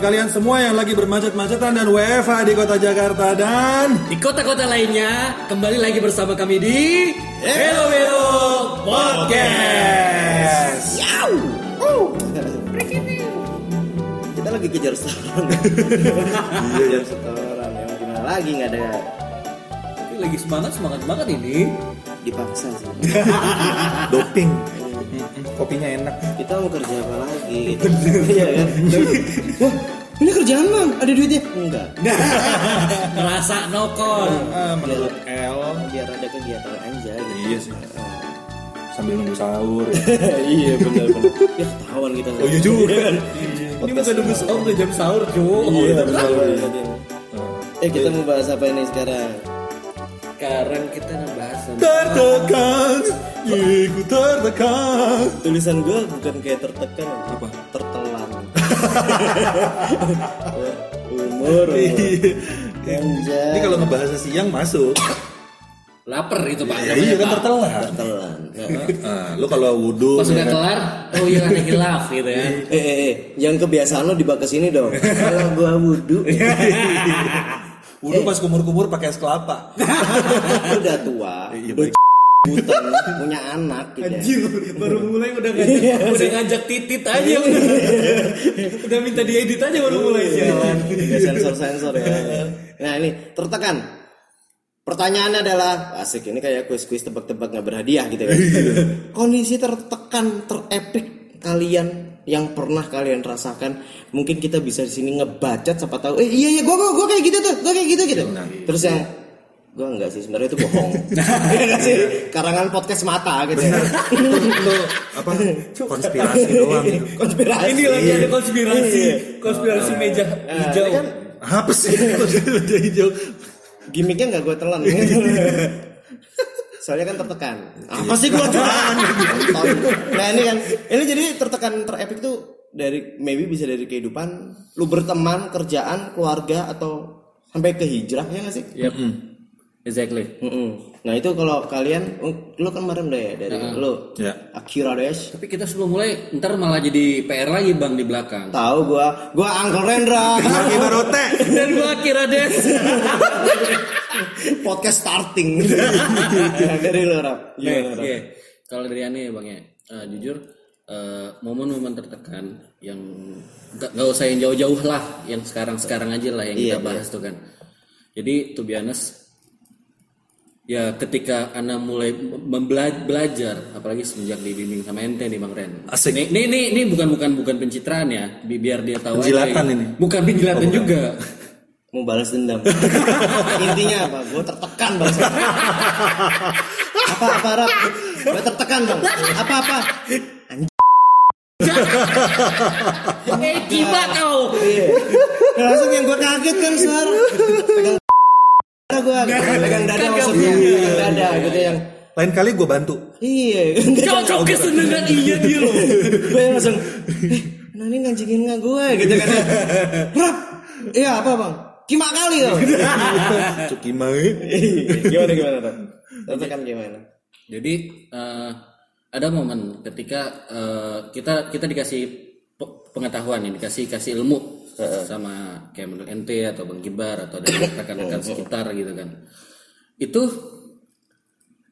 buat kalian semua yang lagi bermacet-macetan dan WFH di kota Jakarta dan Di kota-kota lainnya, kembali lagi bersama kami di Hello Hello Podcast. Kita lagi kejar setoran. kejar setoran. Ya gimana lagi nggak ada Tapi lagi semangat semangat banget ini. dipaksa sih. doping. Kopinya enak. Kita mau kerja apa lagi? Gitu. Iya kan? Wah, ini kerjaan bang, ada duitnya? Enggak. Ngerasa nokon. Ah, menurut L Biar ada kegiatan aja gitu. Iya sih. sambil nunggu sahur. iya benar benar. Ya ketahuan kita. Oh iya juga. Ini bukan nunggu sahur, udah jam sahur, cu. Iya benar. Eh kita mau bahas apa ini sekarang? Sekarang kita ngebahas tentang Tertekan, ku tertekan. Tulisan gue bukan kayak tertekan, Apa? tertelan. umur, umur. Anjay. Ini kalau ngebahas siang masuk. lapar itu pak. Ya, iya kan tertelan. tertelan. Ah, lu kalau wudhu Pas udah ya kan? kelar, oh iya ada hilaf gitu ya. Eh, eh, eh, yang kebiasaan lo dibawa ke sini dong. Kalau gua wudhu, wudhu pas kumur-kumur pakai es kelapa. udah tua, Iya, baik. punya anak gitu. ya. Anjir, baru mulai udah ngajak, udah ngajak titit aja udah. udah minta diedit aja baru mulai jalan. Tiga sensor-sensor ya. Nah ini tertekan. Pertanyaannya adalah asik ini kayak kuis-kuis tebak-tebak nggak berhadiah gitu ya. Kondisi tertekan, terepik kalian yang pernah kalian rasakan. Mungkin kita bisa di sini ngebacot siapa tahu. Eh iya iya gua gua, gua kayak gitu tuh, gua kayak gitu gitu. Terus yang gua enggak sih sebenarnya itu bohong. Iya nggak sih? Karangan podcast mata gitu ya. Itu apa? Konspirasi doang. Konspirasi. Ini lagi ada konspirasi, Iya. konspirasi meja Nah, hijau. kan Apa sih? Konspirasi hijau. gimmicknya nggak gue telan soalnya kan tertekan. Apa sih gue telan nah ini kan ini jadi tertekan terepik tuh dari maybe bisa dari kehidupan lu berteman kerjaan keluarga atau sampai ke hijrah ya nggak sih? Yep. Exactly. Mm-mm. nah itu kalau kalian oh, lu kan kemarin udah ya dari lu Ya. Akira Des Tapi kita sebelum mulai, ntar malah jadi PR lagi bang di belakang. tahu gua gua Uncle Rendra Lagi barote. Dan gua kira des. podcast starting dari lu Rap Iya, iya. Kalau dari ya bang ya, eh, jujur eh, momen-momen tertekan yang gak, gak usah yang jauh-jauh lah, yang sekarang-sekarang aja lah yang Iya, kita bahas tuh kan. Jadi to be honest, ya ketika Ana mulai belajar, apalagi semenjak dibimbing sama ente nih bang Ren. Asik. Nih, nih, nih, nih bukan bukan bukan pencitraan ya, bi- biar dia tahu. aja Penjilatan ya. ini. Bukan penjilatan juga. mau balas dendam intinya apa gue tertekan bang apa apa Rap gue tertekan bang apa apa eh gila kau. iya langsung yang gue kaget kan sar pegang gue pegang dada maksudnya. pegang dada gitu yang Lain kali gue bantu. iya. Cocok kesenangan iya dia loh. gue yang langsung eh ini ngancingin nggak gue gitu kan. Rap iya apa bang? Kima kali loh Cuki mai. gimana gimana Rap tertekan gimana? Jadi eh, ada momen ketika eh, kita kita dikasih pe- pengetahuan ya, dikasih kasih ilmu sama kayak menurut ente atau bang Gibar atau dari rekan-rekan sekitar gitu kan. Itu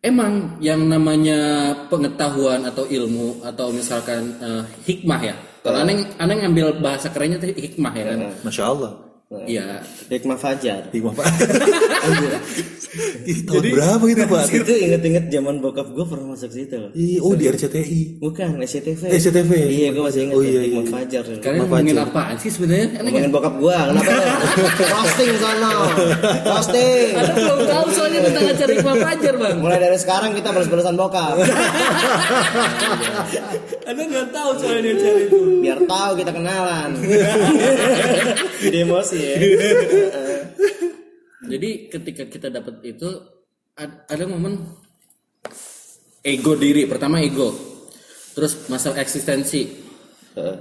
emang yang namanya pengetahuan atau ilmu atau misalkan eh, hikmah ya. Kalau aneh aneh ngambil bahasa kerennya tuh hikmah ya kan. Masya Allah. Iya. Hikmah Fajar Hikmah Pak. Ih, tahun berapa itu Pak? itu inget-inget zaman bokap gue pernah masuk situ loh Ih, Oh di RCTI. bukan SCTV SCTV. iya gue masih inget Oh, iya, Hikmah iya. Fajar Kalian ngomongin apaan sih sebenarnya? Ngomongin bokap gue kenapa ya posting sana posting Ada belum tahu soalnya tentang acara Hikmah Fajar bang. mulai dari sekarang kita balas-balasan bokap Anda nggak tahu soalnya acara itu. biar tahu kita kenalan jadi emosi ya Jadi ketika kita dapat itu ad- ada momen ego diri. Pertama ego, terus masalah eksistensi.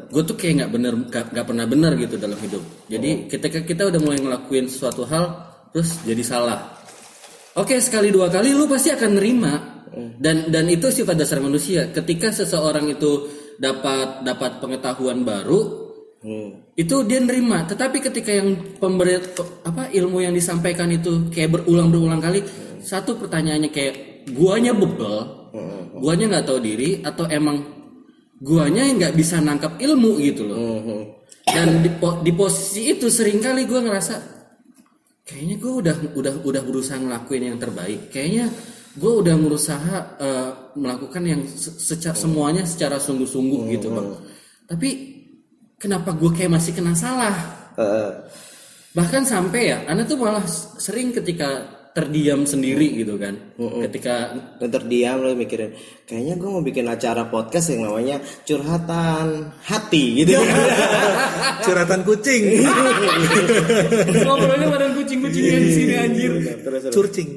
Gue tuh kayak nggak bener, nggak nggak pernah bener gitu dalam hidup. Jadi ketika kita udah mulai ngelakuin suatu hal, terus jadi salah. Oke sekali dua kali lu pasti akan nerima. Dan dan itu sifat dasar manusia. Ketika seseorang itu dapat dapat pengetahuan baru, Hmm. itu dia nerima. Tetapi ketika yang pemberi apa ilmu yang disampaikan itu kayak berulang berulang kali satu pertanyaannya kayak guanya bebel? Guanya nggak tahu diri? Atau emang guanya nggak bisa nangkap ilmu? Gitu loh. Hmm. dan di, po- di posisi itu sering kali gue ngerasa kayaknya gue udah udah udah berusaha ngelakuin yang terbaik. Kayaknya gue udah berusaha eh, melakukan yang se- seca- semuanya secara sungguh-sungguh gitu bang. Tapi kenapa gue kayak masih kena salah? Eh, bahkan sampai ya anda tuh malah sering ketika terdiam sendiri gitu kan. Ketika dan terdiam lo mikirin kayaknya gue mau bikin acara podcast yang namanya curhatan hati gitu Curhatan kucing. ngobrolnya badan kucing-kucingan di sini anjir. terus terus. Curcing.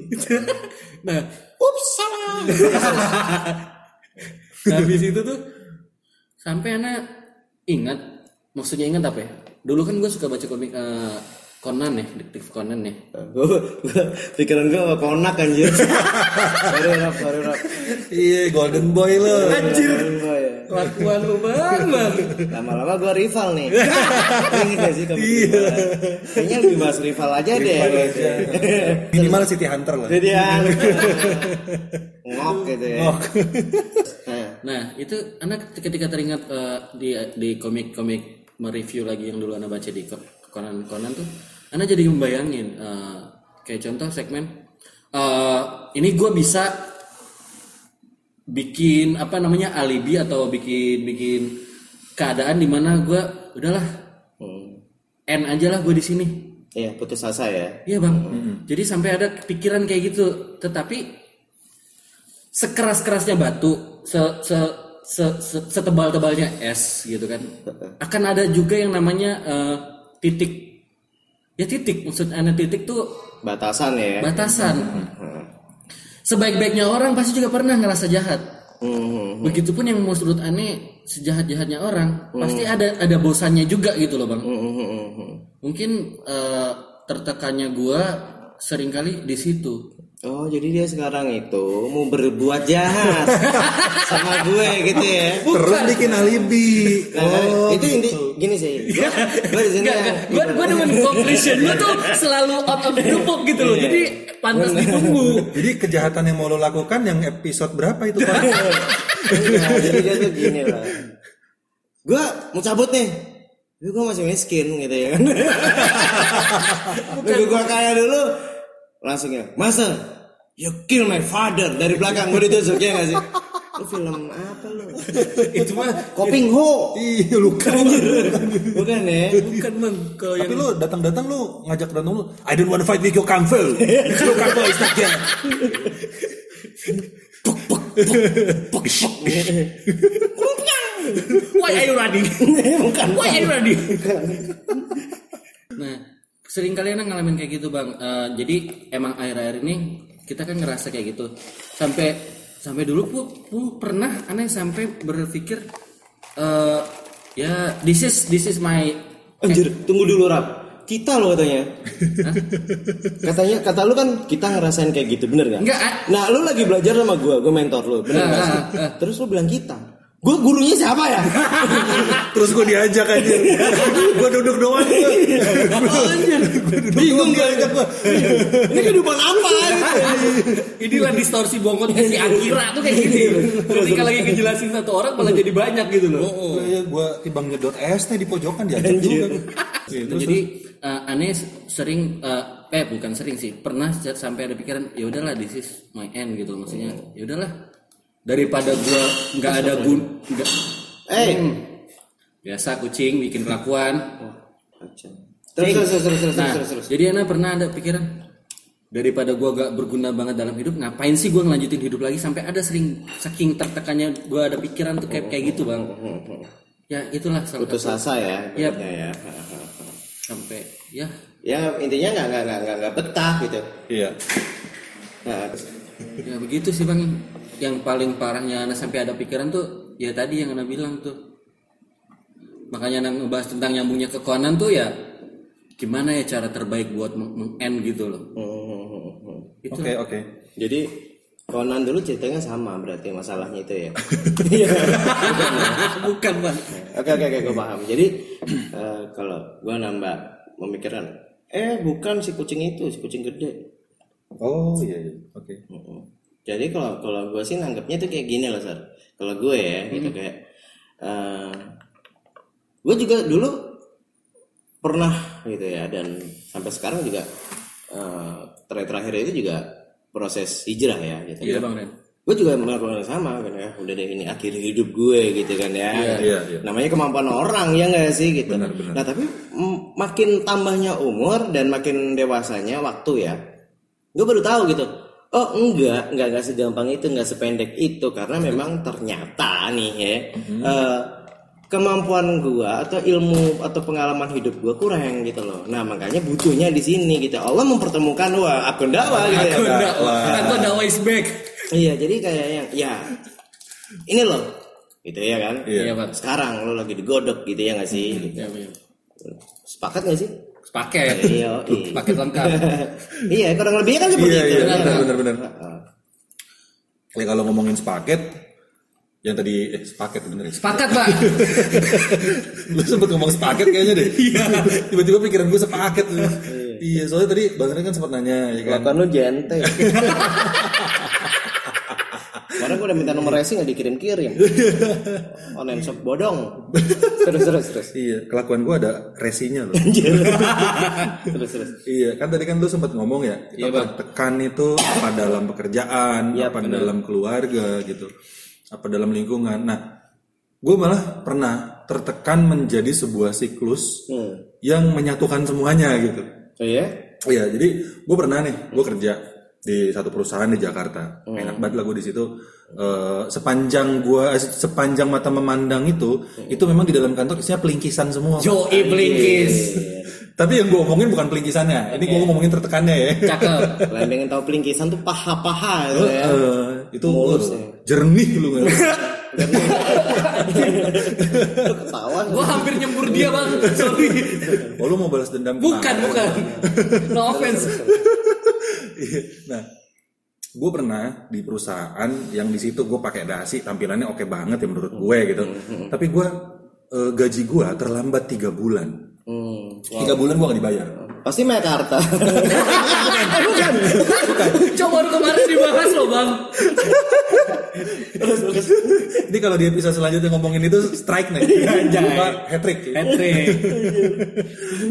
nah ups salah. Nah, habis itu tuh sampai anak ingat, maksudnya ingat apa ya? Dulu kan gue suka baca komik eh, Conan ya, detektif Conan ya. gue pikiran gue mau konak anjir sorry rap sorry rap Iya, Golden Boy lo. Anjir, Boy. lakuan lu banget. lama-lama gue rival nih Ini gak sih komik rival? kayaknya lebih bahas rival aja deh Minimal City Hunter lah. jadi ya ngok gitu ya Nah, Nah, itu anak ketika teringat eh, di di komik-komik mereview lagi yang dulu anak baca di Ko- Conan Conan tuh, anak jadi membayangin eh, kayak contoh segmen eh, ini gue bisa bikin apa namanya alibi atau bikin bikin keadaan di mana gue udahlah hmm. end aja lah gue di sini Iya, putus asa ya. Iya bang. Jadi sampai ada pikiran kayak gitu. Tetapi sekeras kerasnya batu, se se se, se- setebal-tebalnya es gitu kan. Akan ada juga yang namanya eh, titik. Ya titik. Maksud anda titik tuh Batasan ya. batasan. Sebaik-baiknya orang pasti juga pernah ngerasa jahat. Hmm. Begitupun yang menurut aneh sejahat-jahatnya orang pasti ada ada bosannya juga gitu loh bang. Hmm, hmm, hmm, hmm. Mungkin eh, tertekannya gua sering kali di situ. Oh, jadi dia sekarang itu mau berbuat jahat sama gue gitu ya. Terus bikin alibi. Nah, Oh, itu inti gini sih. Gue, gue di sini. Gua gua demen conclusion lu tuh selalu out of the box gitu loh. Jadi pantas ditunggu. Jadi kejahatan yang mau lo lakukan yang episode berapa itu Pak? Nah, jadi dia tuh gini lah. Gue mau cabut nih. Tapi gue masih miskin gitu ya kan. Nunggu gue kaya dulu. Langsung ya. Masa? You kill my father. Dari belakang gue ditusuk ya gak sih? Lu film apa lu? Itu mah Koping Ho. Iya luka. Bukan ya? bukan bang. Kalau yang Tapi lu datang-datang lu ngajak berantem lu. I don't want to fight with your kanfel. Your kanfel is not there. Why are you running? Why are you running? nah, sering kalian ngalamin kayak gitu bang. Eh, jadi emang akhir-akhir ini kita kan ngerasa kayak gitu. Sampai sampai dulu pu, pu pernah aneh sampai berpikir eh ya this is this is my Anjir, tunggu dulu Rap. Kita loh katanya. katanya kata lu kan kita ngerasain kayak gitu, bener gak? Enggak, ah. Nah, lu lagi belajar sama gua, gua mentor lu, bener gak ah, ah. Terus lu bilang kita. Gua gurunya siapa ya? Terus gue diajak aja. gue duduk doang. Bingung gua ajak gua. Ini kehidupan apa gitu. Inilah distorsi bongkotnya si Akira tuh kayak gini. Ketika lagi ngejelasin satu orang malah jadi banyak gitu loh. Gue gue timbang nyedot es teh di pojokan diajak juga. Gitu. Jadi eh, aneh sering eh, eh bukan sering sih pernah sampai ada pikiran ya udahlah this is my end gitu maksudnya ya udahlah daripada gua nggak ada gun nggak Eh, Hmm. biasa kucing bikin kelakuan terus terus terus terus terus nah terus terus. jadi anak pernah ada pikiran daripada gua gak berguna banget dalam hidup ngapain sih gua ngelanjutin hidup lagi sampai ada sering saking tertekannya gua ada pikiran tuh kayak kayak gitu bang ya itulah salah Putus asa ya, ibaratnya ya. sampai ya Ya intinya nggak nggak nggak nggak betah gitu. Iya. Nah, Ya begitu sih bang. Yang paling parahnya anak sampai ada pikiran tuh ya tadi yang anak bilang tuh. Makanya anak ngebahas tentang nyambungnya ke Conan tuh ya gimana ya cara terbaik buat meng- meng-end gitu loh. Oke oke. jadi Conan dulu ceritanya sama berarti masalahnya itu ya. Bukan bang. Oke oke oke gue paham. Jadi eh, kalau gue nambah memikirkan eh bukan si kucing itu si kucing gede Oh iya iya. Oke. Mm-mm. Jadi kalau kalau gue sih nanggapnya tuh kayak gini loh, Sar. Kalau gue ya, gitu kayak eh gue juga dulu pernah gitu ya dan sampai sekarang juga eh terakhir terakhir itu juga proses hijrah ya gitu. Iya bang Ren. Gue juga melakukan yang sama kan ya. Udah deh ini akhir hidup gue gitu kan ya. Iya, iya. Namanya kemampuan orang ya nggak sih gitu. Benar, benar. Nah tapi makin tambahnya umur dan makin dewasanya waktu ya, gue baru tahu gitu. Oh enggak, enggak enggak segampang itu, enggak sependek itu karena memang ternyata nih ya Mm-hmm. eh, kemampuan gua atau ilmu atau pengalaman hidup gua kurang gitu loh. Nah makanya butuhnya di sini gitu. Allah mempertemukan wah akun dakwah gitu ya. Aku Kak. dakwah. Aku dakwah is back. Iya, jadi kayak yang ya ini loh. Gitu ya kan? Iya. Sekarang lo lagi digodok gitu ya nggak sih? Gitu. Iya bang. Sepakat nggak sih? Paket. Iya, iya. Paket lengkap. iya, kurang lebih kan seperti Iya itu. iya ya. benar benar benar. Ya kalau ngomongin sepaket yang tadi eh sepaket bener ya. Sepakat pak. Lu sempet ngomong sepaket kayaknya deh. Iya. Tiba-tiba pikiran gue sepaket. iya, soalnya tadi Bang Ren kan sempat nanya ya kan. Kelakuan lu jente. Kemarin gue udah minta nomor racing nggak dikirim-kirim. Online shop bodong. Terus terus terus. Iya, kelakuan gue ada resinya loh. Terus terus. iya, kan tadi kan lu sempat ngomong ya, Iya, apa tekan itu apa dalam pekerjaan, Iya, apa dalam keluarga gitu, apa dalam lingkungan. Nah, gue malah pernah tertekan menjadi sebuah siklus Hmm. yang menyatukan semuanya gitu. Oh iya? Iya, jadi gue pernah nih, gue kerja di satu perusahaan di Jakarta. Enak banget lah gue di situ. Eh, sepanjang gua eh, sepanjang mata memandang itu, itu memang di dalam kantor isinya pelingkisan semua. Joe Blinkis. Tapi yang gue omongin bukan pelingkisannya. Ini gue ngomongin tertekannya ya. Cakep. Kalian pengen tahu pelingkisan tuh paha-paha gitu ya. Eh, itu Mulus, ya. jernih lu ketawa. Gua hampir nyembur dia bang. Sorry. oh lu mau balas dendam? Bukan bukan. No offense. Iya. nah, gue pernah di perusahaan yang di situ gue pakai dasi tampilannya oke banget ya menurut gue gitu. Tapi gue eh, gaji gue terlambat tiga bulan. Hmm. Tiga bulan gue gak dibayar. Pasti Mekarta. bukan. Coba baru kemarin dibahas loh bang. Ini kalau di episode selanjutnya ngomongin itu strike nih. Apa hat trick. Patrick.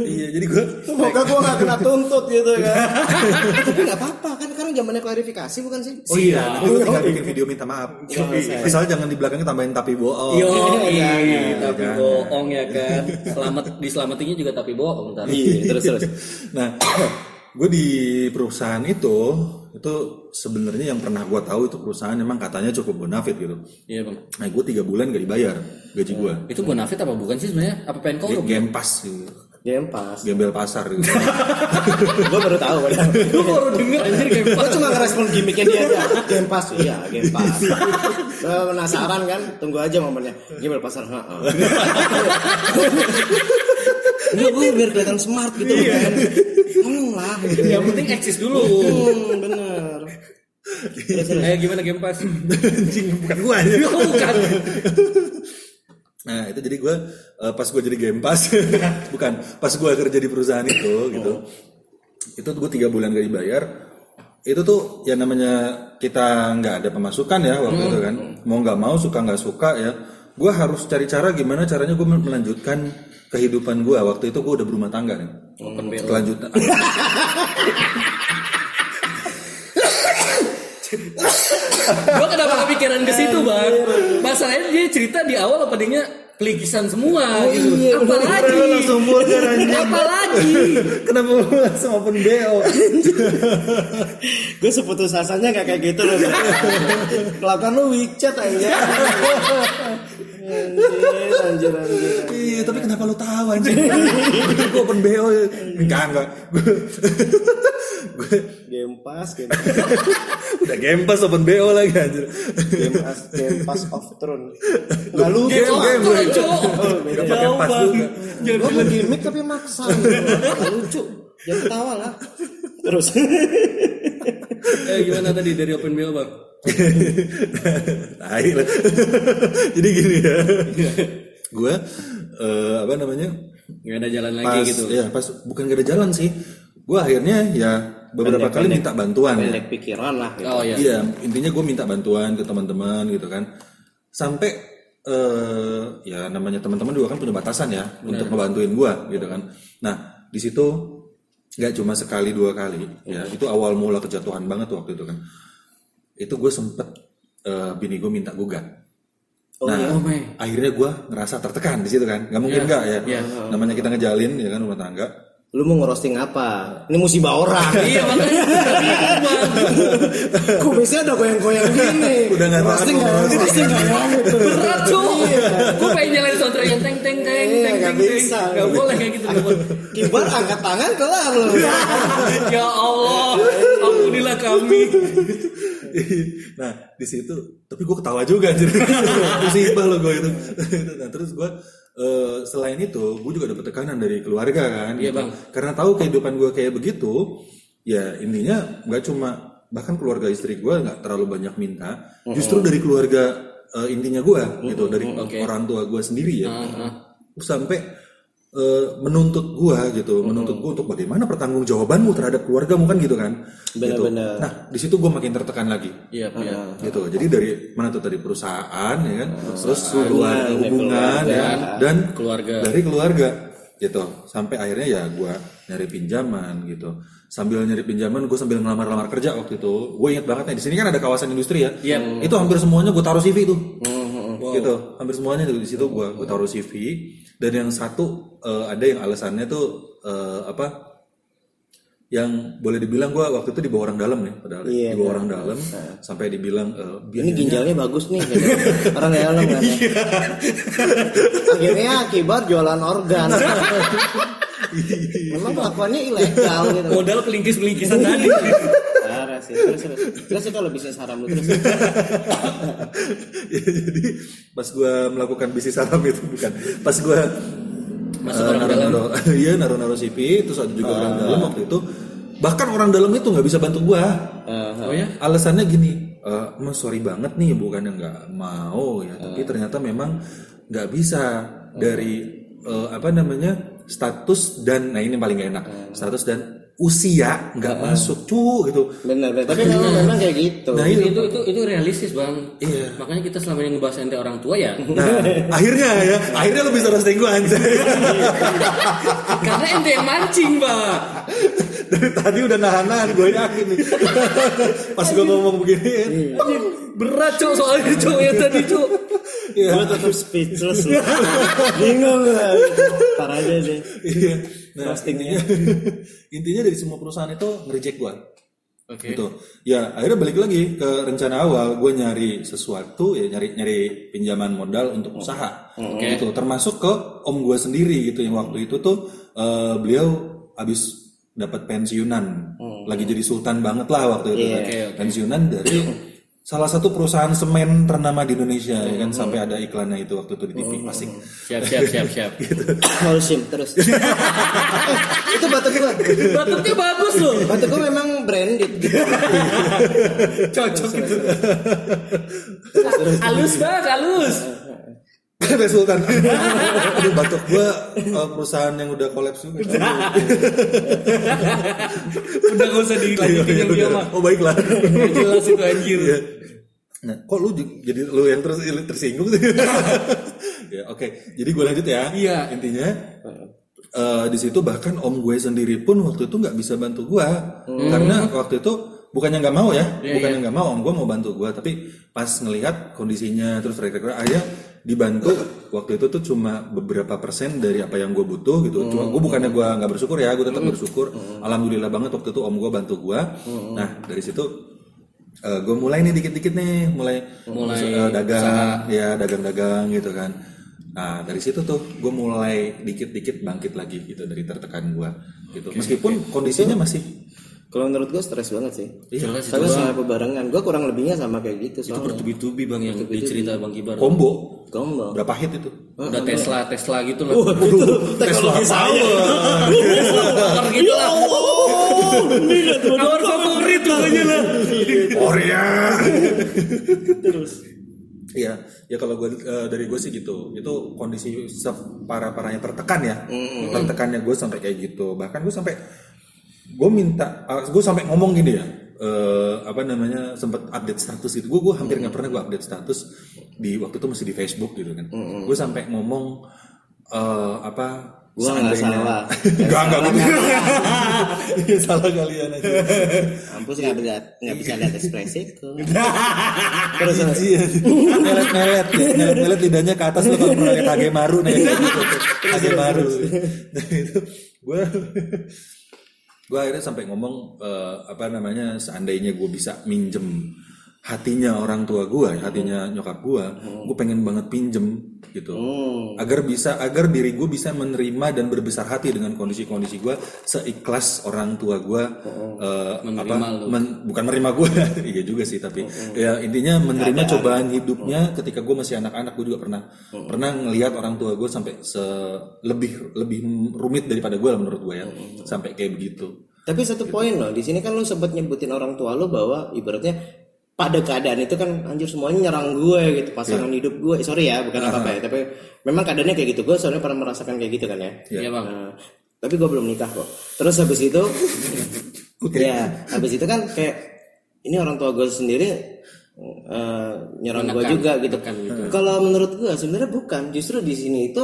iya, jadi gue Semoga gua gak kena tuntut gitu kan. Tapi gak apa-apa kan sekarang zamannya klarifikasi bukan sih? Oh iya, nanti gue tinggal bikin video minta maaf. Misalnya jangan di belakangnya tambahin tapi bohong. Yo, Iya, iya, tapi jangan. bohong ya kan. Selamat diselamatinya juga tapi bohong ntar. Iya, terus terus. Nah, gue di perusahaan itu itu sebenarnya yang pernah gue tahu itu perusahaan memang katanya cukup bonafit gitu. Iya bang. Nah, gue tiga bulan gak dibayar gaji gue. Itu bonafit apa bukan sih sebenarnya? Apa pengen korup? Game pas gitu. Game pas. Gembel pasar gitu. Gua baru tahu padahal. Lu baru denger anjir game Gua cuma ngerespon gimmicknya dia aja. Game pas, iya game pas. Gua penasaran kan? Tunggu aja momennya. Game pasar, heeh. Enggak, gue biar kelihatan smart gitu kan. Tolonglah gitu. Yang penting eksis dulu. Hmm, bener. Eh gimana game pas? Anjing, bukan gue aja. bukan. Nah, itu jadi gue eh, pas gue jadi game pas, bukan pas gue kerja di perusahaan itu gitu. Itu gue tiga bulan gak dibayar. Itu tuh ya namanya kita nggak ada pemasukan ya waktu itu kan. Mau nggak mau suka nggak suka ya. Gue harus cari cara gimana caranya gue melanjutkan kehidupan gue. Waktu itu gue udah berumah tangga nih. Open. Kelanjutan. Gua kenapa kepikiran ke situ bang? Masalahnya dia cerita di awal openingnya pelikisan semua gitu. iya. Apalagi? Langsung. Apalagi? Kenapa lu langsung open BO? Gue seputus asanya gak kayak gitu loh. Kelakuan lu WeChat aja. Anjir, anjir, anjir. Iya, tapi kenapa lu tahu anjing? gue open BO. Enggak, enggak. Gue Game pass, game pass, udah game pas open BO lagi anjir. game pass, game pass of throne. Gak lucu. Game, game, tuh, game. Cok. Gak pakai pas juga. Gue mau gimmick tapi maksa. Lucu. Jangan ketawa lah. Terus. Eh gimana tadi dari open BO bang? Jadi gini ya. gue eh, apa namanya nggak ada jalan lagi pas gitu ya pas bukan gak ada jalan sih gue akhirnya ya beberapa kali minta bantuan ya pendek pikiran lah gitu. oh ya Iya, intinya gue minta bantuan ke teman-teman gitu kan. Sampai eh ya namanya teman-teman juga kan punya batasan ya untuk ngebantuin gue gitu kan. Nah di situ nggak cuma sekali dua kali ya itu awal mula kejatuhan banget waktu itu kan. Itu gue sempet eh, bini gue minta gugat. nah oh my akhirnya gue ngerasa tertekan di situ kan. Nggak mungkin nggak ya. Iya. Namanya kita ngejalin ya kan rumah tangga. Lu mau ngerosting apa? Ini musibah orang. iya makanya Kok biasanya ada goyang-goyang gini. Udah nggak tahan Roasting nggak? Roasting nggak? Gitu. berat cuy gue pengen nyalain soundtrack yang teng teng teng Iya, teng teng bisa. nggak boleh kayak gitu. Kibar angkat tangan kelar lu. ya Allah ampunilah kami. Nah di situ tapi gue ketawa juga jadi musibah lo gue itu. Nah terus gue eh, selain itu gue juga dapet tekanan dari keluarga kan Iya, gitu. Bang. karena tahu kehidupan gue kayak begitu ya intinya nggak cuma bahkan keluarga istri gue nggak terlalu banyak minta. Justru dari keluarga eh, intinya gue gitu. Dari orang tua gue sendiri ya. Sampai eh, menuntut gua gitu, menuntut gua untuk bagaimana pertanggungjawabanmu terhadap keluargamu kan gitu kan. gitu. Benar-benar. Nah, di situ gua makin tertekan lagi. iya iya Gitu. Jadi dari mana tuh tadi perusahaan ya kan, terus keluarga hubungan ya kan, dan keluarga dari keluarga gitu. Sampai akhirnya ya gua nyari pinjaman gitu. Sambil nyari pinjaman, gue sambil ngelamar-lamar kerja waktu itu. Gue inget banget nih, di sini kan ada kawasan industri ya. Iya. Itu hampir semuanya gue taruh CV tuh Wow. gitu hampir semuanya tuh di situ gua gua taruh CV dan yang satu eh, ada yang alasannya tuh eh, apa yang boleh dibilang gua waktu itu di bawah orang dalam ya padahal ya. Iya, di bawah orang dalam sampai dibilang eh, Ini ginjalnya bagus nih. gitu. Orang dalam kan. Akhirnya kibar jualan organ. Memang kelakuannya ilegal gitu. modal pelingkis pelingkisan tadi Parah sih. Terus terus. Terus itu kalau bisnis haram lu terus. Ya, jadi pas gua melakukan bisnis salam itu bukan pas gua Masuk orang dalam. naruh-naruh iya naruh-naruh CV terus ada juga orang dalam waktu itu. Bahkan orang dalam itu nggak bisa bantu gua. Oh ya? Alasannya gini eh mas sorry banget nih bukannya nggak mau ya tapi ternyata memang nggak bisa dari eh, apa namanya status dan nah ini paling gak enak status dan usia nggak masuk. Cu gitu. Benar, benar. Tapi memang memang kayak gitu. nah itu, itu itu itu realistis bang. Iya. makanya kita selama ini ngebahas ente orang tua ya. Nah akhirnya ya. Akhirnya lo bisa roasting gue anjay. Karena ente yang mancing bang dari tadi udah nahan-nahan gue yakin nih. Pas gue ngomong begini berat cok soalnya cok ya tadi cok. Ya Gue tetap speechless. Bingung lah. Ntar aja sih. Nah, Roastingnya. intinya dari semua perusahaan itu nge-reject gue oke. Gitu. Ya akhirnya balik lagi ke rencana awal. Gue nyari sesuatu ya nyari nyari pinjaman modal untuk usaha. Gitu. Termasuk ke om gue sendiri gitu. Yang waktu itu tuh eh, beliau habis dapat pensiunan. Lagi jadi sultan banget lah waktu itu. Kan. Oke, oke. pensiunan dari salah satu perusahaan semen ternama di Indonesia ya kan? Sampai ada iklannya itu waktu itu di TV asik. Siap siap siap siap. Holcim terus. Eh, itu batuk gua. batuknya bagus loh. Batuk gua memang branded gitu. cocok gitu. Halus bang halus ada sultan. Aduh batuk. Gue perusahaan yang udah kolaps juga. Udah gak usah dilanjutin yang dia mah. Oh baiklah. Jelas itu anjir. Iya. Nah, kok lu jadi lu yang terus tersinggung sih? ya, oke. Jadi gue lanjut ya. Iya. Intinya eh, di situ bahkan om gue sendiri pun waktu itu nggak bisa bantu gue karena waktu itu bukannya nggak mau ya, bukannya nggak mau om gue mau bantu gue, tapi pas ngelihat kondisinya terus rekreasi aja dibantu waktu itu tuh cuma beberapa persen dari apa yang gue butuh gitu. Cuma gue bukannya gue nggak bersyukur ya, gue tetap bersyukur. Alhamdulillah banget waktu itu om gue bantu gue. Nah dari situ gue mulai nih dikit-dikit nih mulai Mulai eh, dagang ya dagang-dagang gitu kan. Nah dari situ tuh gue mulai dikit-dikit bangkit lagi gitu dari tertekan gue gitu. Meskipun kondisinya masih Kalau menurut gua stres banget sih. jelas itu Karena sama bebarengan. Gua kurang lebihnya sama kayak gitu itu soalnya. bertubi-tubi bang yang dicerita bang Kibar combo Gombal. berapa hit itu udah Tesla Tesla gitu lah Teknologi saya. Motor gitu lah Power favorit lah Korea Terus. Iya, ya kalau gue eh, dari gue sih gitu. Itu kondisi parah parahnya tertekan ya. Tertekannya gue sampai kayak gitu. Bahkan gue sampai gue minta, gue sampai ngomong gini ya. eh, apa namanya sempat update status gitu. Gue gue hampir nggak pernah gue update status di waktu itu masih di Facebook gitu kan. Gue sampai ngomong eh, apa? Gua nggak salah. Gak nggak gitu. Iya salah kalian aja. Kampus nggak bisa nggak bisa lihat ekspresiku. terus terus. Iya, melet melet melet melet lidahnya ke atas lo kalau pakai kage maru nih gitu tuh. kage maru nah itu gue gue akhirnya sampai ngomong eh, apa namanya seandainya gue bisa minjem hatinya orang tua gue hatinya nyokap gue gue pengen banget pinjem gitu. Agar bisa agar diri gue bisa menerima dan berbesar hati dengan kondisi-kondisi gue seikhlas orang tua gue eh, apa men- bukan menerima gue iya juga sih tapi ya intinya menerima cobaan hidupnya ketika gue masih anak-anak gue juga pernah pernah ngelihat orang tua gue sampai se lebih lebih rumit daripada gue lah menurut gue ya sampai kayak begitu. Tapi satu poin loh, di sini kan lu sempat nyebutin orang tua lu bahwa ibaratnya pada keadaan itu kan anjir semuanya nyerang gue gitu pasangan hidup gue. Sorry ya bukan apa apa ya tapi memang keadaannya kayak gitu. Gue soalnya pernah merasakan kayak gitu kan ya. Iya. Bang. Nah, tapi gue belum nikah kok. Terus habis itu ya habis itu kan kayak ini orang tua gue sendiri eh, nyerang gue juga gitu. Kalau menurut gue sebenarnya bukan. Justru di sini itu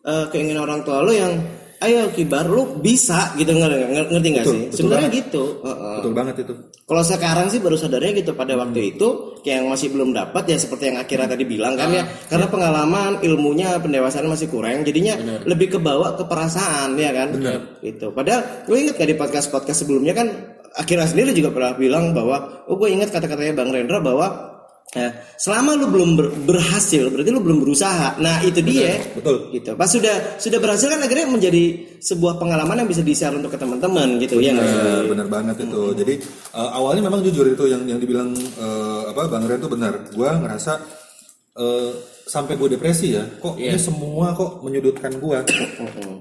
eh, keinginan orang tua lo yang ayo kibar. Lu bisa gitu. Ngerti, ngerti gak sih? sebenarnya gitu. Heeh. betul banget itu. Kalau sekarang sih baru sadarnya gitu pada waktu itu kayak yang masih belum dapat ya seperti yang akhirnya tadi bilang kan ya. Karena pengalaman ilmunya pendewasaan masih kurang jadinya lebih kebawa ke perasaan ya kan? Gitu. Padahal gue inget gak di podcast podcast sebelumnya kan akhirnya sendiri juga pernah bilang bahwa oh gue inget kata-katanya bang Rendra bahwa eh, selama lu belum ber- berhasil berarti lu belum berusaha nah itu dia betul gitu pas sudah sudah berhasil kan akhirnya menjadi sebuah pengalaman yang bisa di share untuk ke teman-teman gitu ya? Benar, benar banget itu. Jadi uh, awalnya memang jujur itu yang yang dibilang uh, apa Bang Ren itu benar. Gua ngerasa uh, sampai gue depresi ya. Kok ini semua kok menyudutkan gua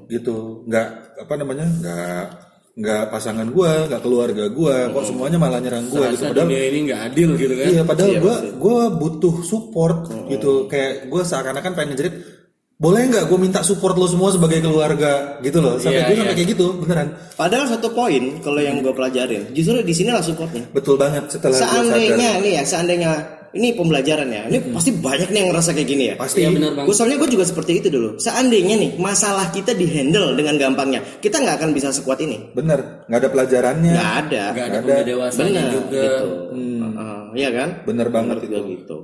gitu. Nggak apa namanya? Nggak nggak pasangan gua, nggak keluarga gua, kok semuanya malah nyerang gua gitu. Padahal dunia ini nggak adil gitu kan? Iya, padahal gua gua butuh support gitu. Kayak gua seakan-akan pengen ngejerit boleh nggak gue minta support lo semua sebagai keluarga gitu loh sampai Iya, gue iya. sampai kayak gitu beneran Padahal satu poin kalau yang gue pelajarin, justru di sinilah supportnya. betul banget setelah gue sadar Seandainya nih ya, seandainya ini pembelajaran ya, ini pasti banyak nih yang ngerasa kayak gini ya. pasti Iya benar bang. Gue soalnya gue juga seperti itu dulu. Seandainya nih masalah kita dihandle dengan gampangnya, kita nggak akan bisa sekuat ini. bener nggak ada pelajarannya Nggak ada. Nggak ada ada. Benar juga. gitu. Heeh, Iya kan? bener banget Menurut itu gitu.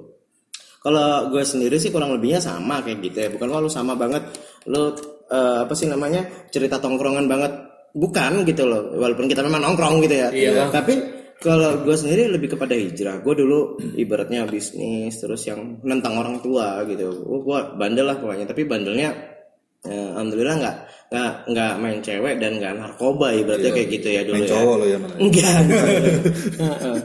Kalau gue sendiri sih kurang lebihnya sama kayak gitu ya. Bukan kalau sama banget. Lo eh, apa sih namanya cerita tongkrongan banget. Bukan gitu loh. Walaupun kita memang nongkrong gitu ya. Iya. Tapi kalau gue sendiri lebih kepada hijrah. Gue dulu ibaratnya bisnis terus yang nentang orang tua gitu. Oh, gue bandel lah pokoknya. Tapi bandelnya eh, alhamdulillah nggak nggak nggak main cewek dan nggak narkoba ibaratnya kayak gitu ya dulu main ya. cowok lo ya Enggak. enggak. Heeh.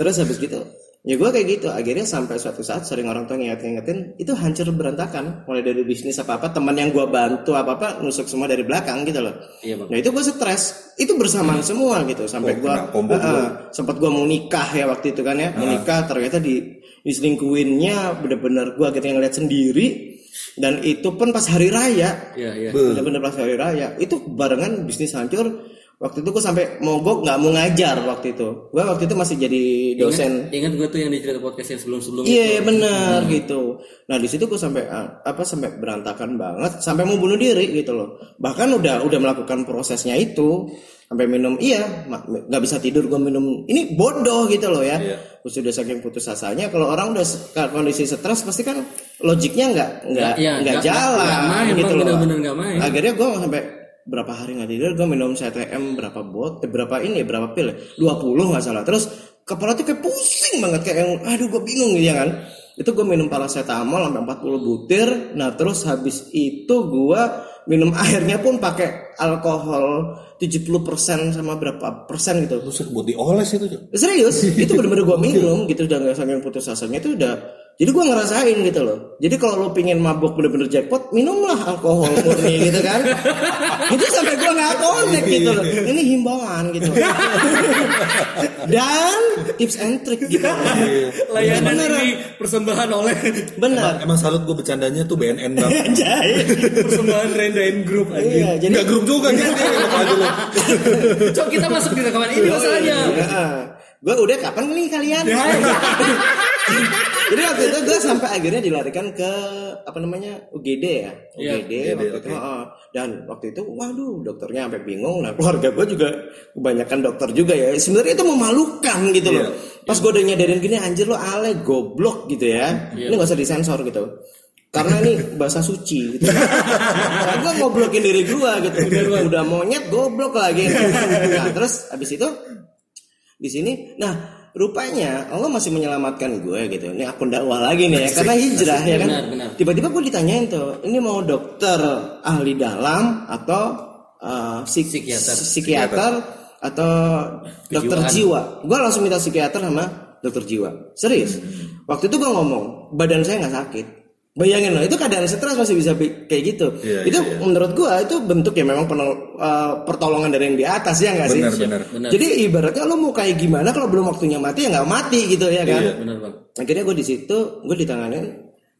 Terus habis gitu, ya gue kayak gitu. Akhirnya sampai suatu saat sering orang tua ngingetin-ngingetin, itu hancur berantakan. Mulai dari bisnis apa-apa, teman yang gue bantu apa-apa, nusuk semua dari belakang gitu loh. Iya bang. Nah itu gue stres, itu bersamaan semua gitu. Sampai Oh, gue, combo sempat gue mau nikah ya waktu itu kan ya, mau nikah ternyata di diselingkuinnya bener-bener gue akhirnya ngeliat sendiri. Dan itu pun pas hari raya, Iya iya. bener-bener pas hari raya itu barengan bisnis hancur waktu itu gue sampai mogok nggak mau ngajar waktu itu. Gue waktu itu masih jadi dosen. Ingat gue tuh yang di cerita podcast yang sebelum sebelum iya iya, benar gitu. Nah di situ gue sampai ah, apa sampai berantakan banget sampai mau bunuh diri gitu loh. Bahkan udah udah melakukan prosesnya itu sampai minum iya nggak bisa tidur gue minum ini bodoh gitu loh ya. Iya. Terus udah saking putus asanya kalau orang udah kondisi stres pasti kan logiknya nggak nggak Iya, nggak nggak- jalan nggak main, gitu loh. bener-bener nggak main. akhirnya gue sampai berapa hari nggak tidur gue minum CTM berapa bot eh, berapa ini berapa pil ya? 20 nggak salah. Terus kepala tuh kayak pusing banget kayak yang aduh gue bingung gitu ya kan? Itu gue minum paracetamol sampai 40 butir. Nah terus habis itu gue minum airnya pun pakai alkohol 70% sama berapa persen gitu. Buset buat dioles itu. Serius, itu bener-bener gue minum gitu udah nggak saking putus asanya itu udah Jadi gue ngerasain gitu loh. Jadi kalau lo pingin mabuk bener-bener jackpot, minumlah alkohol murni gitu kan. itu sampai gue nggak connect gitu loh. Ini himbauan gitu. Dan tips and trick gitu. Layanan Beneran. ini persembahan oleh Bener. Emang salut gue bercandanya tuh BNN banget. Anjay. persembahan Rendain Group anjing. Iya, jadi Enggak grup juga gitu. Aja. Cok kita masuk di rekaman ini masalahnya. gue udah kapan nih kalian? Jadi waktu itu gue sampai akhirnya dilarikan ke apa namanya UGD ya, Iya, UGD UGD, waktu itu. oke. heeh. Dan waktu itu, waduh, dokternya sampai bingung. Nah keluarga gue juga kebanyakan dokter juga ya. Sebenarnya itu memalukan gitu loh. Iya. Pas gue udah nyadarin gini, anjir lo ale goblok gitu ya. Ini gak usah disensor gitu. Karena ini bahasa suci gitu. nah, gue ngoblokin diri gue gitu. Udah monyet goblok lagi. Nah, terus habis itu di sini nah rupanya Allah masih menyelamatkan gue gitu. Ini akun dakwah lagi nih ya karena hijrah ya kan? tiba-tiba gue ditanyain tuh ini mau dokter ahli dalam atau uh, psik- Psikiater. psikiater atau dokter jiwa? Gue langsung minta psikiater sama dokter jiwa. Serius? Waktu itu gue ngomong badan saya nggak sakit bayangin loh itu keadaan stres masih bisa bi- kayak gitu Iya, itu iya, iya. menurut gue itu bentuk ya memang penol- uh, pertolongan dari yang di atas ya nggak sih Benar, benar. Jadi ibaratnya lo mau kayak gimana kalau belum waktunya mati ya nggak mati gitu ya kan. Iya. Benar bang. Akhirnya gue di situ gue ditanganin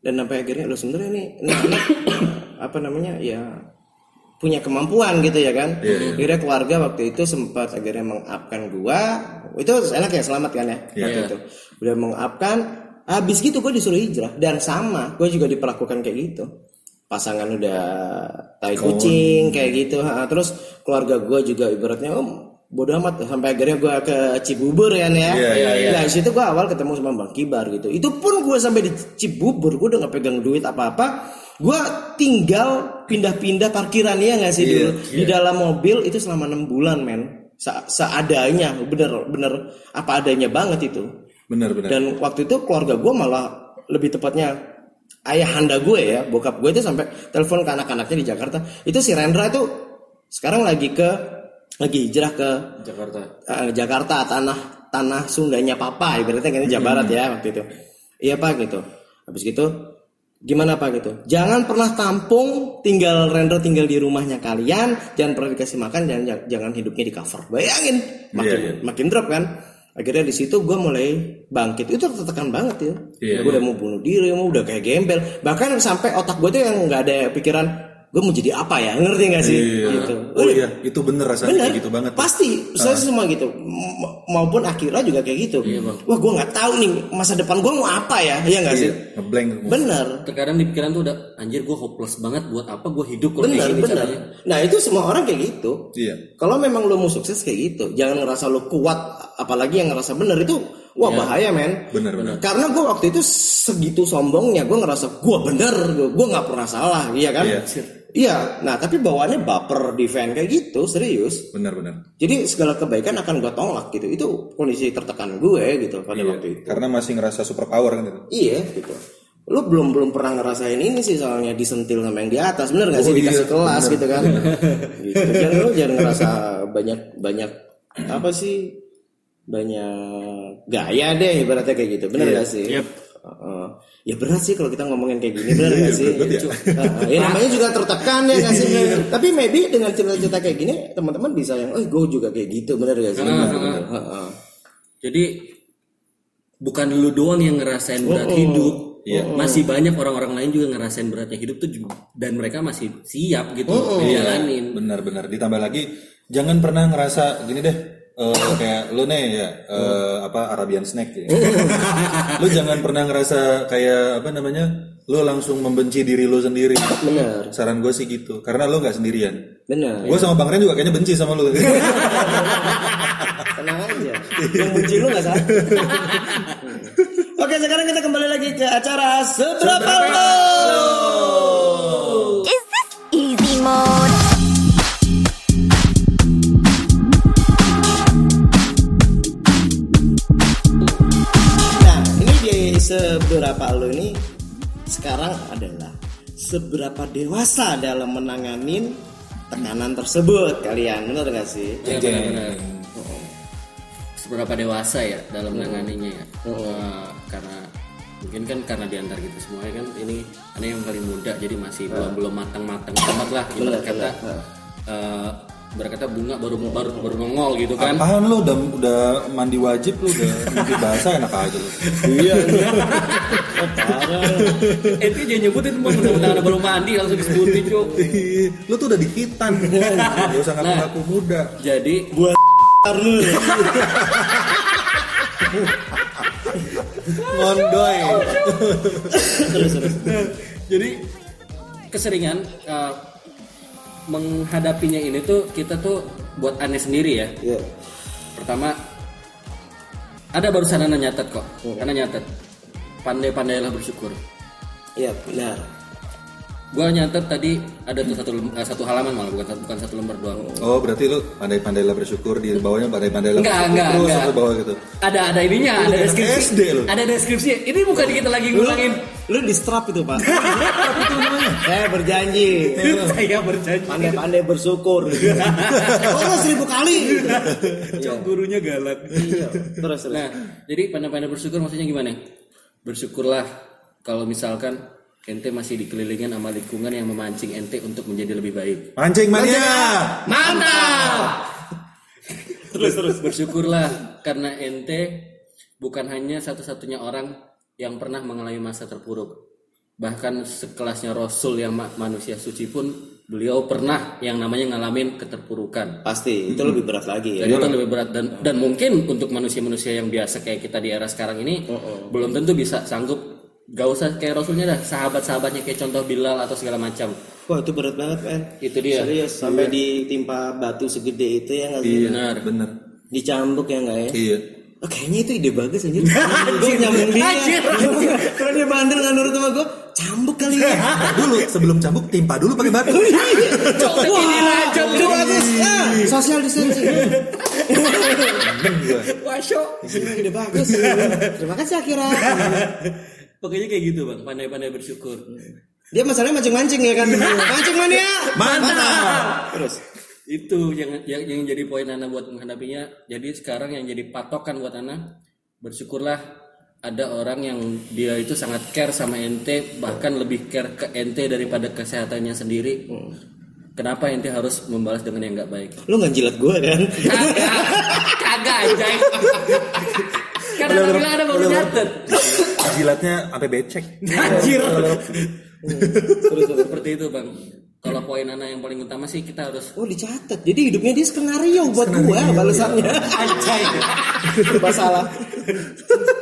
dan sampai akhirnya lo sebenarnya ini, ini anak apa namanya ya punya kemampuan gitu ya kan. Iya, Akhirnya keluarga waktu itu sempat akhirnya mengupkan gua itu enak ya selamat kan ya Iya. waktu itu udah mengupkan habis gitu gue disuruh hijrah. Dan sama gue juga diperlakukan kayak gitu. Pasangan udah tai kucing kayak gitu. Ha. terus keluarga gue juga ibaratnya om bodoh amat. Sampai akhirnya gue ke Cibubur kan ya. Iya, iya, iya. nah di situ gue awal ketemu sama Bang Kibar gitu. Itu pun gue sampai di Cibubur gue udah gak pegang duit apa-apa. Gue tinggal pindah-pindah parkiran ya nggak sih Iya, dulu? di dalam mobil itu selama enam bulan men. Se- seadanya bener bener apa adanya banget itu Benar, benar. dan waktu itu keluarga gue malah lebih tepatnya ayah handa gue ya bokap gue itu sampai telepon ke anak-anaknya di Jakarta. Itu si Rendra itu sekarang lagi ke lagi hijrah ke Jakarta. eh, Jakarta tanah tanah Sundanya papa ibaratnya kan Jawa Barat ya waktu itu. Iya pak gitu. Habis gitu gimana pak gitu? Jangan pernah tampung tinggal Rendra tinggal di rumahnya kalian jangan pernah dikasih makan jangan, jangan hidupnya di cover. Bayangin makin Iya, iya. makin drop kan akhirnya di situ gue mulai bangkit. Itu tertekan banget ya. Iya, gue udah mau bunuh diri mau udah kayak gembel. Bahkan sampai otak gue tuh yang nggak ada pikiran gue mau jadi apa ya? Ngerti gak sih? Iya. gitu. Oh iya, itu bener rasanya Bener, kayak gitu banget. pasti saya semua gitu. Maupun akhirnya juga kayak gitu. Wah gue nggak tahu nih masa depan gue mau apa ya? Iya nggak sih? Iya, ngeblank. bener. Terkadang di pikiran tuh udah anjir gue hopeless banget buat apa gue hidup kalau bener kayak gini bener. caranya. nah itu semua orang kayak gitu. Iya. kalau memang lo mau sukses kayak gitu jangan ngerasa lo kuat apalagi yang ngerasa bener itu wah bahaya men. Bener, bener. karena gue waktu itu segitu sombongnya gue ngerasa gue bener gue nggak pernah salah iya kan? Iya. Iya nah tapi bawaannya baper defend kayak gitu serius Benar, benar. Jadi segala kebaikan akan gue tolak gitu. Itu kondisi tertekan gue gitu pada waktu itu. Karena masih ngerasa super power kan itu. Iya gitu. Lu belum belum pernah ngerasain ini sih soalnya disentil sama yang di atas, bener gak sih Oh, dikasih iya, kelas gitu kan? gitu. Jangan lu jangan ngerasa banyak banyak apa sih banyak gaya deh ibaratnya kayak gitu, bener gak sih? Yep. Heeh. ya berat sih kalau kita ngomongin kayak gini, bener gak sih? berat ya. Heeh. ya namanya juga tertekan ya gak sih? Tapi maybe dengan cerita-cerita kayak gini teman-teman bisa yang, oh gue juga kayak gitu, bener gak sih? Bener, Heeh. Jadi bukan lu doang yang ngerasain berat hidup. Iya. Masih banyak orang-orang lain juga ngerasain beratnya hidup tuh dan mereka masih siap gitu ngejalanin. Benar-benar. Ditambah lagi, jangan pernah ngerasa gini deh. Eh, kayak lu nih ya eh, apa Arabian snack ya. lu jangan pernah ngerasa kayak apa namanya lu langsung membenci diri lu sendiri Bener, saran gue sih gitu karena lu nggak sendirian bener. gue sama bang Ren juga kayaknya benci sama lu Tenang aja. Yang benci lu gak salah. Oke, sekarang kita kembali lagi ke acara Seberapa Lo. Is this easy mode? Seberapa Lo ini sekarang adalah seberapa dewasa dalam menanganin tekanan tersebut. Kalian benar gak sih? Ya, benar-benar. Seberapa dewasa ya dalam menanganinya ya. Eh, karena mungkin kan karena di antara kita semua kan? Ini aneh yang paling muda jadi masih belum belum matang matang amat lah ibarat kata eh, berkata bunga baru baru baru nongol gitu kan Apaan lu udah udah mandi wajib lu udah mimpi basah enak aja lu. Iya. Ente jangan nyebutin mau mudah-mudahan baru mandi langsung disebutin cuk lu tuh udah di hitan. Gak usah ngaku-ngaku muda. jadi Buat lu. Ngondoy. terus terus. jadi keseringan eh, menghadapinya ini tuh kita tuh buat aneh sendiri ya Iya. pertama ada barusan anak nyatet kok anak nyatet pandai-pandailah bersyukur Iya, benar. Gua nyatet tadi ada tuh satu lem- eh, satu halaman malah bukan bukan satu lembar doang Oh berarti lu pandai-pandailah bersyukur di bawahnya pandai-pandailah Enggak, bersyukur enggak, terus enggak. sampai bawah gitu. ada ada ininya ada anak deskripsi SD lu. ada deskripsi ini bukan kita lagi ngulangin Lu di strap itu, Pak. Saya berjanji. saya berjanji Pandai-pandai bersyukur. oh, seribu kali. Cok, gurunya galak Iya. Terus terus. Nah, jadi pandai-pandai bersyukur maksudnya gimana? Bersyukurlah kalau misalkan ente masih dikelilingin sama lingkungan yang memancing ente untuk menjadi lebih baik. Mancing mania. Mantap! Terus terus. Bersyukurlah karena ente bukan hanya satu-satunya orang yang pernah mengalami masa terpuruk. Bahkan sekelasnya Rasul yang ma- manusia suci pun beliau pernah yang namanya ngalamin keterpurukan. Pasti itu lebih berat lagi ya. Itu lebih berat dan dan mungkin untuk manusia-manusia yang biasa kayak kita di era sekarang ini belum tentu bisa sanggup gak usah kayak rasulnya dah sahabat-sahabatnya kayak contoh Bilal atau segala macam Wah itu berat banget kan. itu dia Serius sampai ditimpa batu segede itu ya nggak sih? benar Bener. Dicambuk ya nggak ya? Iya. Oh, kayaknya itu ide bagus anjir. gue nyambung dia. Anjir, Kalau dia bandel nggak nurut sama gue, cambuk kali ya. Nah, dulu sebelum cambuk timpa dulu pakai batu. Cok, ini aja Ide bagus. Ah, social distancing. Bener gua. Wasyo. ide bagus. Terima kasih Akira. pokoknya kayak gitu bang pandai-pandai bersyukur Dia masalahnya mancing-mancing ya kan. Mancing mania. Mantap. Terus. itu yang, yang yang jadi poin Ana buat menghadapinya jadi sekarang yang jadi patokan buat Ana bersyukurlah ada orang yang dia itu sangat care sama ente bahkan lebih care ke ente daripada kesehatannya sendiri kenapa ente harus membalas dengan yang nggak baik Lu nggak jilat gue kan? kagak kagak anjay karena bilang ada baru nyatet Jilatnya sampai becek. anjir seperti itu bang kalau poin Ana yang paling utama sih kita harus Oh dicatat. Jadi hidupnya dia skenario buat gue balasannya. anjay Serba salah.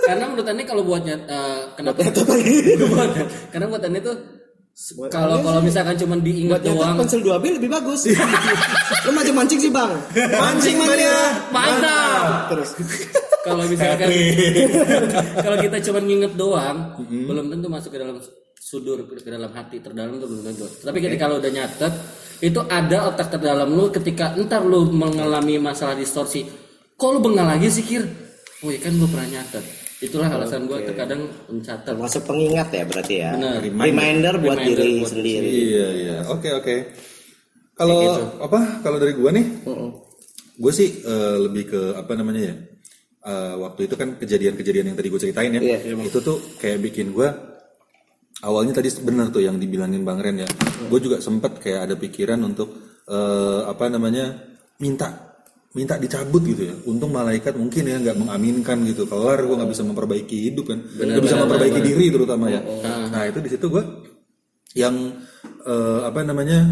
karena menurut Anda kalau buatnya eh, kenapa buat, karena buat Anda tuh kalau kalau misalkan cuma diingat doang pensel 2B lebih bagus. Lu mancing-mancing sih bang. Mancing mania. mantap Terus. Kalau misalkan kalau kita cuma nginget doang belum tentu masuk ke dalam sudur ke ke dalam hati terdalam tuh belum tentu tapi ketika lo udah nyatet itu ada otak terdalam lu ketika entar lu mengalami masalah distorsi kok lu bengal lagi sih kir oh iya kan gue pernah nyatet itulah alasan gue terkadang mencatat Termasuk pengingat ya berarti ya. Benar. Reminder, buat Reminder diri buat sendiri. Iya iya. Oke oke. Kalau gitu. apa? Kalau dari gua nih, gue sih eh, lebih ke apa namanya ya? Eh, waktu itu kan kejadian-kejadian yang tadi gue ceritain ya. Iya, itu tuh kayak bikin gue awalnya tadi benar tuh yang dibilangin Bang Ren ya. Gue juga sempet kayak ada pikiran untuk eh, apa namanya minta minta dicabut gitu ya. Untung malaikat mungkin ya nggak mengaminkan gitu. Kelar gue nggak bisa memperbaiki hidup kan. Nggak bisa memperbaiki diri terutama ya. Nah itu di situ gue yang eh, apa namanya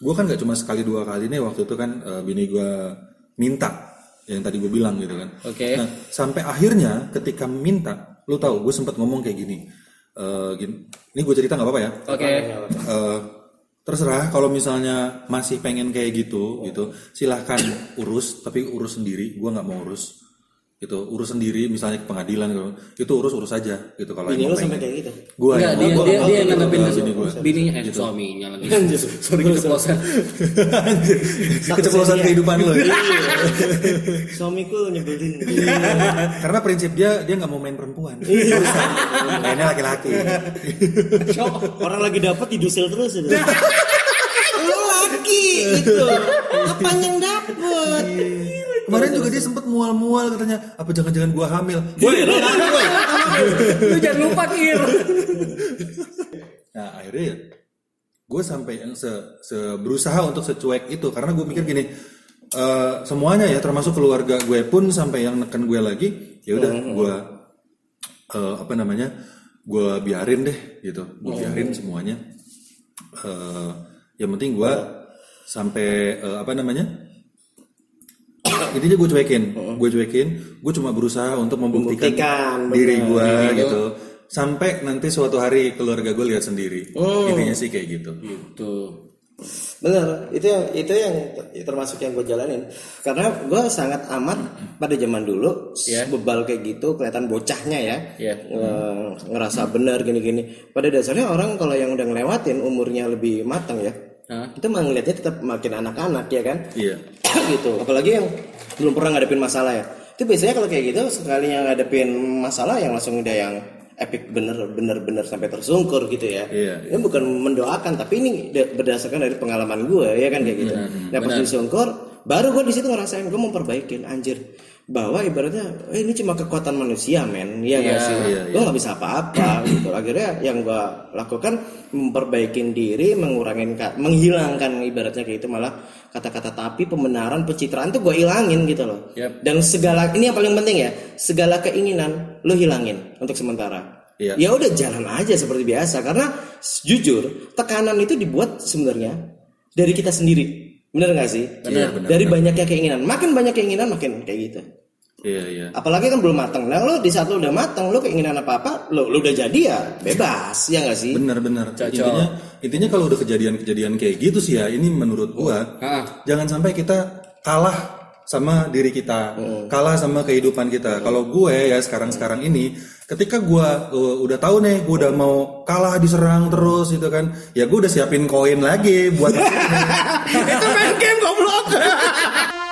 gue kan nggak cuma sekali dua kali nih waktu itu kan eh, bini gue minta yang tadi gue bilang gitu kan. Oke. nah sampai akhirnya ketika minta lu tahu gue sempat ngomong kayak gini eh, gini ini gue cerita nggak apa-apa ya? Oke. Eh, terserah kalau misalnya masih pengen kayak gitu gitu silahkan urus tapi urus sendiri gue nggak mau urus gitu urus sendiri misalnya ke pengadilan gitu itu urus urus aja gitu kalau Ini lu sampai kayak gitu. Gua Enggak, yang- dia gua- dia gua- dia yang gitu, nanggepin gua- ke bini gua. bininya eh suaminya lagi. Sorry keceplosan. keceplosan kehidupan lo Suamiku nyebelin. karena prinsip dia dia nggak mau main perempuan mainnya laki-laki Orang lagi dapat didusil terus itu. Lu laki itu. Apa yang dapet? Kemarin juga dia sempet mual-mual katanya, apa jangan-jangan gua hamil? Woi, Ronaldo, woi. Lu jangan lupa kir. Nah akhirnya ya, gue sampai yang se, se- berusaha untuk secuek itu karena gue mikir gini, eh, semuanya ya termasuk keluarga gue pun sampai yang neken gue lagi, ya udah gue eh, apa namanya, gue biarin deh gitu, gue biarin semuanya. Eh, yang penting gue sampai eh, apa namanya, intinya gue cuekin, gue cuekin, gue cuma berusaha untuk membuktikan, Membuktikan, diri gue gitu, sampai nanti suatu hari keluarga gue lihat sendiri, intinya sih kayak gitu. Tuh. Bener, itu yang itu yang termasuk yang gue jalanin. Karena gue sangat amat pada zaman dulu Iya. bebal kayak gitu, kelihatan bocahnya ya, Iya. Nge- ngerasa bener gini-gini. Pada dasarnya orang kalau yang udah ngelewatin umurnya lebih matang ya, Hah? itu mah ngeliatnya tetap makin anak-anak ya kan, Iya. gitu. Apalagi yang belum pernah ngadepin masalah ya. Itu biasanya kalau kayak gitu sekalinya ngadepin masalah yang langsung udah yang epic bener bener bener sampai tersungkur gitu ya. Iya, Ini bukan mendoakan tapi ini da- berdasarkan dari pengalaman gue ya kan kayak gitu. Nah pas disungkur baru gue di situ ngerasain gue memperbaikin anjir. Bahwa ibaratnya eh, ini cuma kekuatan manusia men. Ya nggak Iya, sih? iya, gue nggak bisa apa-apa gitu. Akhirnya yang gue lakukan memperbaikin diri mengurangin ka- menghilangkan ibaratnya kayak itu malah kata-kata tapi pembenaran pencitraan tuh gue ilangin gitu loh. Yap. dan segala ini yang paling penting ya segala keinginan lo hilangin untuk sementara. Iya. ya udah jalan aja seperti biasa. Karena jujur tekanan itu dibuat sebenarnya dari kita sendiri bener nggak sih Iya, benar, dari benar. banyaknya keinginan makin banyak keinginan makin kayak gitu Iya iya. apalagi kan belum matang nah lo di saat lo udah matang lo keinginan apa apa lo lo udah jadi ya bebas ya nggak sih Benar-benar. Cocok. Intinya intinya kalau udah kejadian-kejadian kayak gitu sih ya, ini menurut gua Ah. jangan sampai kita kalah sama diri kita, kalah sama kehidupan kita. Kalau gue ya sekarang-sekarang ini, ketika gua uh, udah tahu nih, gue udah mau kalah diserang terus gitu kan, ya gue udah siapin koin lagi buat itu main game goblok